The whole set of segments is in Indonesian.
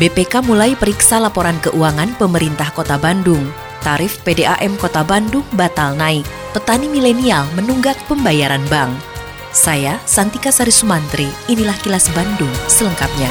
BPK mulai periksa laporan keuangan pemerintah Kota Bandung. Tarif PDAM Kota Bandung batal naik. Petani milenial menunggak pembayaran bank. Saya Santika Sari Sumantri, inilah kilas Bandung selengkapnya.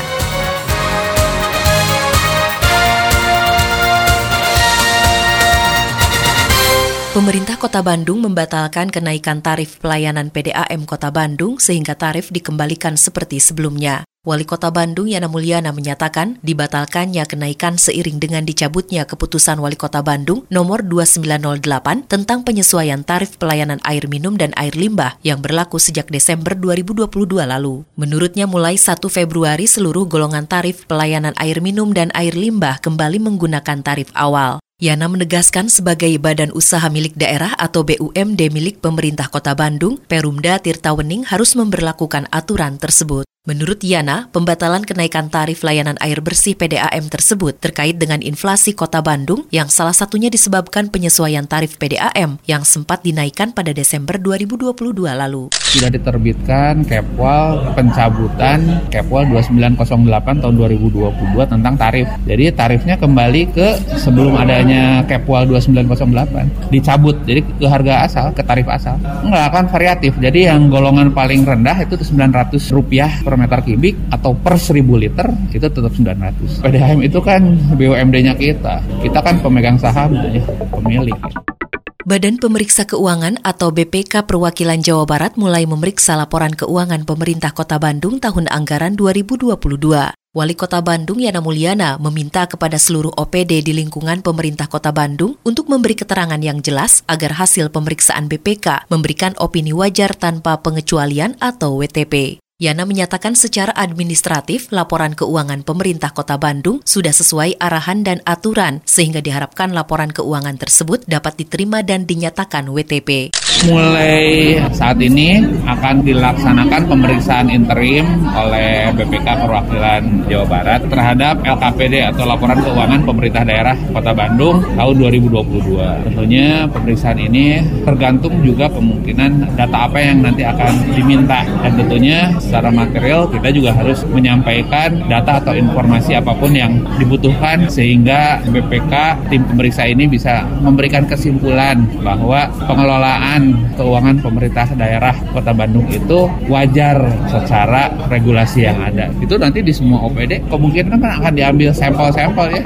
Pemerintah Kota Bandung membatalkan kenaikan tarif pelayanan PDAM Kota Bandung sehingga tarif dikembalikan seperti sebelumnya. Wali Kota Bandung Yana Mulyana menyatakan dibatalkannya kenaikan seiring dengan dicabutnya keputusan Wali Kota Bandung nomor 2908 tentang penyesuaian tarif pelayanan air minum dan air limbah yang berlaku sejak Desember 2022 lalu. Menurutnya mulai 1 Februari seluruh golongan tarif pelayanan air minum dan air limbah kembali menggunakan tarif awal. Yana menegaskan sebagai badan usaha milik daerah atau BUMD milik pemerintah kota Bandung, Perumda Tirtawening harus memberlakukan aturan tersebut. Menurut Yana, pembatalan kenaikan tarif layanan air bersih PDAM tersebut terkait dengan inflasi kota Bandung yang salah satunya disebabkan penyesuaian tarif PDAM yang sempat dinaikkan pada Desember 2022 lalu. Sudah diterbitkan Kepwal pencabutan Kepwal 2908 tahun 2022 tentang tarif. Jadi tarifnya kembali ke sebelum adanya Kepwal 2908. Dicabut, jadi ke harga asal, ke tarif asal. Enggak akan variatif. Jadi yang golongan paling rendah itu 900 rupiah per meter kubik atau per 1000 liter itu tetap 900. PDAM itu kan BUMD-nya kita. Kita kan pemegang saham, ya, pemilik. Badan Pemeriksa Keuangan atau BPK Perwakilan Jawa Barat mulai memeriksa laporan keuangan pemerintah Kota Bandung tahun anggaran 2022. Wali Kota Bandung Yana Mulyana meminta kepada seluruh OPD di lingkungan pemerintah Kota Bandung untuk memberi keterangan yang jelas agar hasil pemeriksaan BPK memberikan opini wajar tanpa pengecualian atau WTP. Yana menyatakan secara administratif laporan keuangan pemerintah Kota Bandung sudah sesuai arahan dan aturan sehingga diharapkan laporan keuangan tersebut dapat diterima dan dinyatakan WTP. Mulai saat ini akan dilaksanakan pemeriksaan interim oleh BPK Perwakilan Jawa Barat terhadap LKPD atau Laporan Keuangan Pemerintah Daerah Kota Bandung tahun 2022. Tentunya pemeriksaan ini tergantung juga kemungkinan data apa yang nanti akan diminta dan tentunya secara material kita juga harus menyampaikan data atau informasi apa pun yang dibutuhkan sehingga BPK tim pemeriksa ini bisa memberikan kesimpulan bahwa pengelolaan keuangan pemerintah daerah Kota Bandung itu wajar secara regulasi yang ada. Itu nanti di semua OPD kemungkinan kan akan diambil sampel-sampel ya.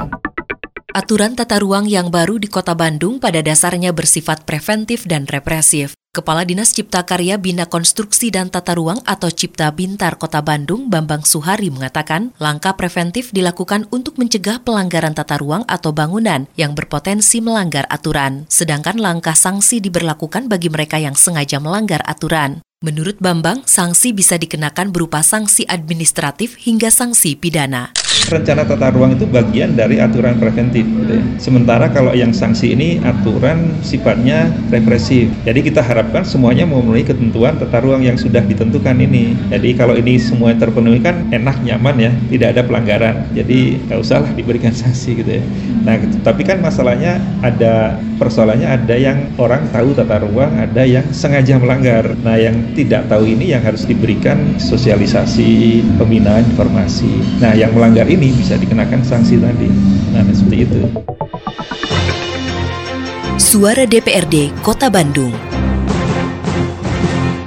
Aturan tata ruang yang baru di Kota Bandung pada dasarnya bersifat preventif dan represif. Kepala Dinas Cipta Karya Bina Konstruksi dan Tata Ruang atau Cipta Bintar Kota Bandung, Bambang Suhari mengatakan, langkah preventif dilakukan untuk mencegah pelanggaran tata ruang atau bangunan yang berpotensi melanggar aturan. Sedangkan langkah sanksi diberlakukan bagi mereka yang sengaja melanggar aturan. Menurut Bambang, sanksi bisa dikenakan berupa sanksi administratif hingga sanksi pidana rencana tata ruang itu bagian dari aturan preventif. Gitu ya. Sementara kalau yang sanksi ini aturan sifatnya represif. Jadi kita harapkan semuanya memenuhi ketentuan tata ruang yang sudah ditentukan ini. Jadi kalau ini semua terpenuhi kan enak nyaman ya, tidak ada pelanggaran. Jadi nggak usah diberikan sanksi gitu ya. Nah, tapi kan masalahnya ada persoalannya ada yang orang tahu tata ruang, ada yang sengaja melanggar. Nah, yang tidak tahu ini yang harus diberikan sosialisasi, pembinaan informasi. Nah, yang melanggar ini bisa dikenakan sanksi tadi. Nah, seperti itu. Suara DPRD Kota Bandung.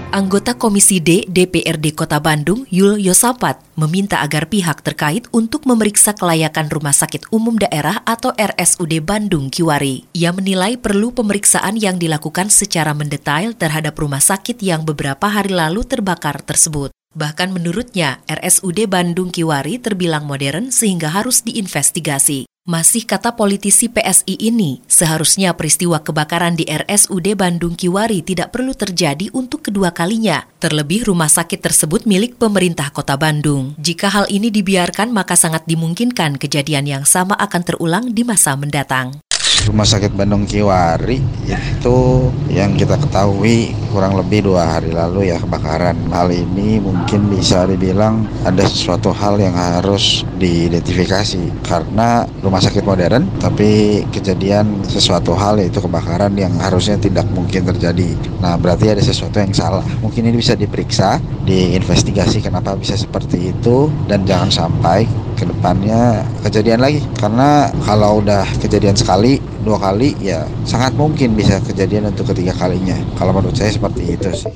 Anggota Komisi D DPRD Kota Bandung, Yul Yosapat, meminta agar pihak terkait untuk memeriksa kelayakan Rumah Sakit Umum Daerah atau RSUD Bandung Kiwari. Ia menilai perlu pemeriksaan yang dilakukan secara mendetail terhadap rumah sakit yang beberapa hari lalu terbakar tersebut. Bahkan menurutnya, RSUD Bandung Kiwari terbilang modern sehingga harus diinvestigasi. Masih kata politisi PSI ini, seharusnya peristiwa kebakaran di RSUD Bandung Kiwari tidak perlu terjadi untuk kedua kalinya. Terlebih rumah sakit tersebut milik pemerintah kota Bandung. Jika hal ini dibiarkan maka sangat dimungkinkan kejadian yang sama akan terulang di masa mendatang. Rumah Sakit Bandung Kiwari itu yang kita ketahui kurang lebih dua hari lalu ya kebakaran. Hal ini mungkin bisa dibilang ada sesuatu hal yang harus diidentifikasi karena rumah sakit modern tapi kejadian sesuatu hal yaitu kebakaran yang harusnya tidak mungkin terjadi. Nah berarti ada sesuatu yang salah. Mungkin ini bisa diperiksa, diinvestigasi kenapa bisa seperti itu dan jangan sampai ke depannya kejadian lagi. Karena kalau udah kejadian sekali dua kali ya sangat mungkin bisa kejadian untuk ketiga kalinya. Kalau menurut saya seperti itu sih.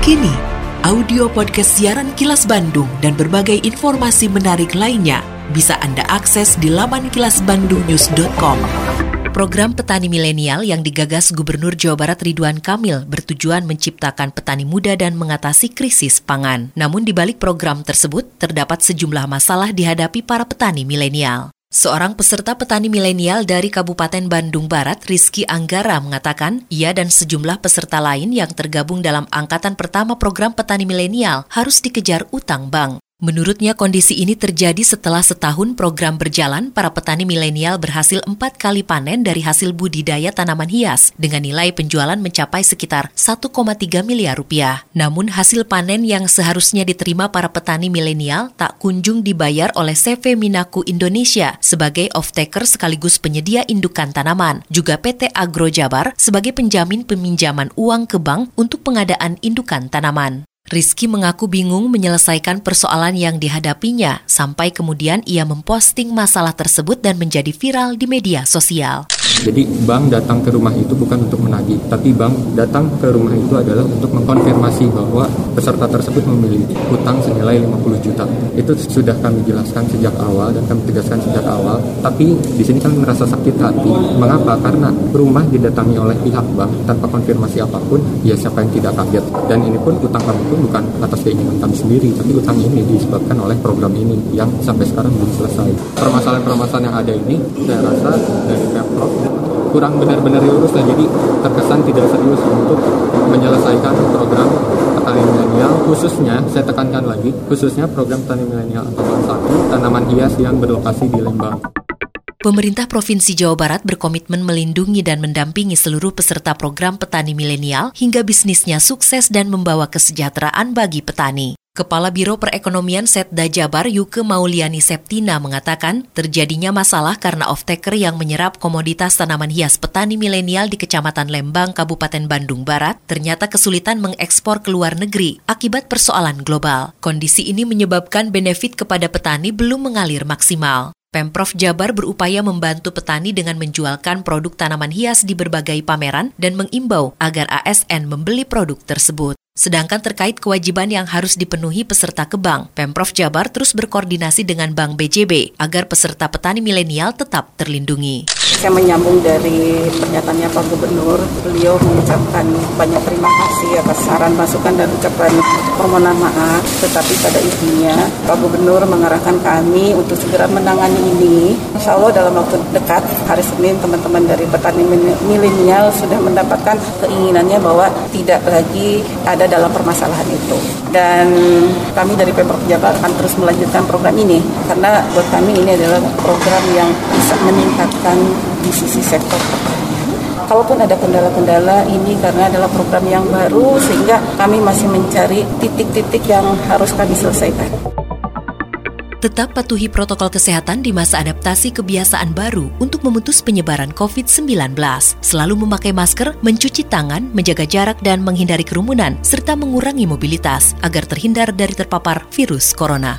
Kini audio podcast siaran Kilas Bandung dan berbagai informasi menarik lainnya bisa Anda akses di laman kilasbandungnews.com Program Petani Milenial yang digagas Gubernur Jawa Barat Ridwan Kamil bertujuan menciptakan petani muda dan mengatasi krisis pangan. Namun di balik program tersebut terdapat sejumlah masalah dihadapi para petani milenial. Seorang peserta petani milenial dari Kabupaten Bandung Barat, Rizky Anggara, mengatakan ia dan sejumlah peserta lain yang tergabung dalam angkatan pertama program petani milenial harus dikejar utang bank. Menurutnya kondisi ini terjadi setelah setahun program berjalan, para petani milenial berhasil empat kali panen dari hasil budidaya tanaman hias dengan nilai penjualan mencapai sekitar 1,3 miliar rupiah. Namun hasil panen yang seharusnya diterima para petani milenial tak kunjung dibayar oleh CV Minaku Indonesia sebagai off-taker sekaligus penyedia indukan tanaman, juga PT Agro Jabar sebagai penjamin peminjaman uang ke bank untuk pengadaan indukan tanaman. Rizky mengaku bingung menyelesaikan persoalan yang dihadapinya, sampai kemudian ia memposting masalah tersebut dan menjadi viral di media sosial. Jadi bank datang ke rumah itu bukan untuk menagih, tapi bank datang ke rumah itu adalah untuk mengkonfirmasi bahwa peserta tersebut memiliki hutang senilai 50 juta. Itu sudah kami jelaskan sejak awal dan kami tegaskan sejak awal. Tapi di sini kami merasa sakit hati. Mengapa? Karena rumah didatangi oleh pihak bank tanpa konfirmasi apa pun, ya siapa yang tidak kaget. Dan ini pun hutang kami pun bukan atas keinginan kami sendiri, tapi hutang ini disebabkan oleh program ini yang sampai sekarang belum selesai. Permasalahan-permasalahan yang ada ini, saya rasa dari Pemprov kurang benar-benar diurus dan jadi terkesan tidak serius untuk menyelesaikan program petani milenial khususnya saya tekankan lagi khususnya program petani milenial angkatan satu tanaman hias yang berlokasi di Lembang. Pemerintah Provinsi Jawa Barat berkomitmen melindungi dan mendampingi seluruh peserta program petani milenial hingga bisnisnya sukses dan membawa kesejahteraan bagi petani. Kepala Biro Perekonomian Setda Jabar Yuke Mauliani Septina mengatakan terjadinya masalah karena off-taker yang menyerap komoditas tanaman hias petani milenial di Kecamatan Lembang, Kabupaten Bandung Barat ternyata kesulitan mengekspor ke luar negeri akibat persoalan global. Kondisi ini menyebabkan benefit kepada petani belum mengalir maksimal. Pemprov Jabar berupaya membantu petani dengan menjualkan produk tanaman hias di berbagai pameran dan mengimbau agar ASN membeli produk tersebut. Sedangkan terkait kewajiban yang harus dipenuhi peserta ke bank, Pemprov Jabar terus berkoordinasi dengan Bank BJB agar peserta petani milenial tetap terlindungi. Saya menyambung dari pernyataannya Pak Gubernur, beliau mengucapkan banyak terima kasih atas saran, masukan, dan ucapan permohonan maaf. Tetapi pada intinya, Pak Gubernur mengarahkan kami untuk segera menangani ini. Insya Allah dalam waktu dekat, hari Senin, teman-teman dari petani milenial sudah mendapatkan keinginannya bahwa tidak lagi ada dalam permasalahan itu. Dan kami dari Pemprov Jabar akan terus melanjutkan program ini, karena buat kami ini adalah program yang bisa meningkatkan di sisi sektor pertanian. Kalaupun ada kendala-kendala ini karena adalah program yang baru sehingga kami masih mencari titik-titik yang harus kami selesaikan. Tetap patuhi protokol kesehatan di masa adaptasi kebiasaan baru untuk memutus penyebaran COVID-19. Selalu memakai masker, mencuci tangan, menjaga jarak dan menghindari kerumunan, serta mengurangi mobilitas agar terhindar dari terpapar virus corona.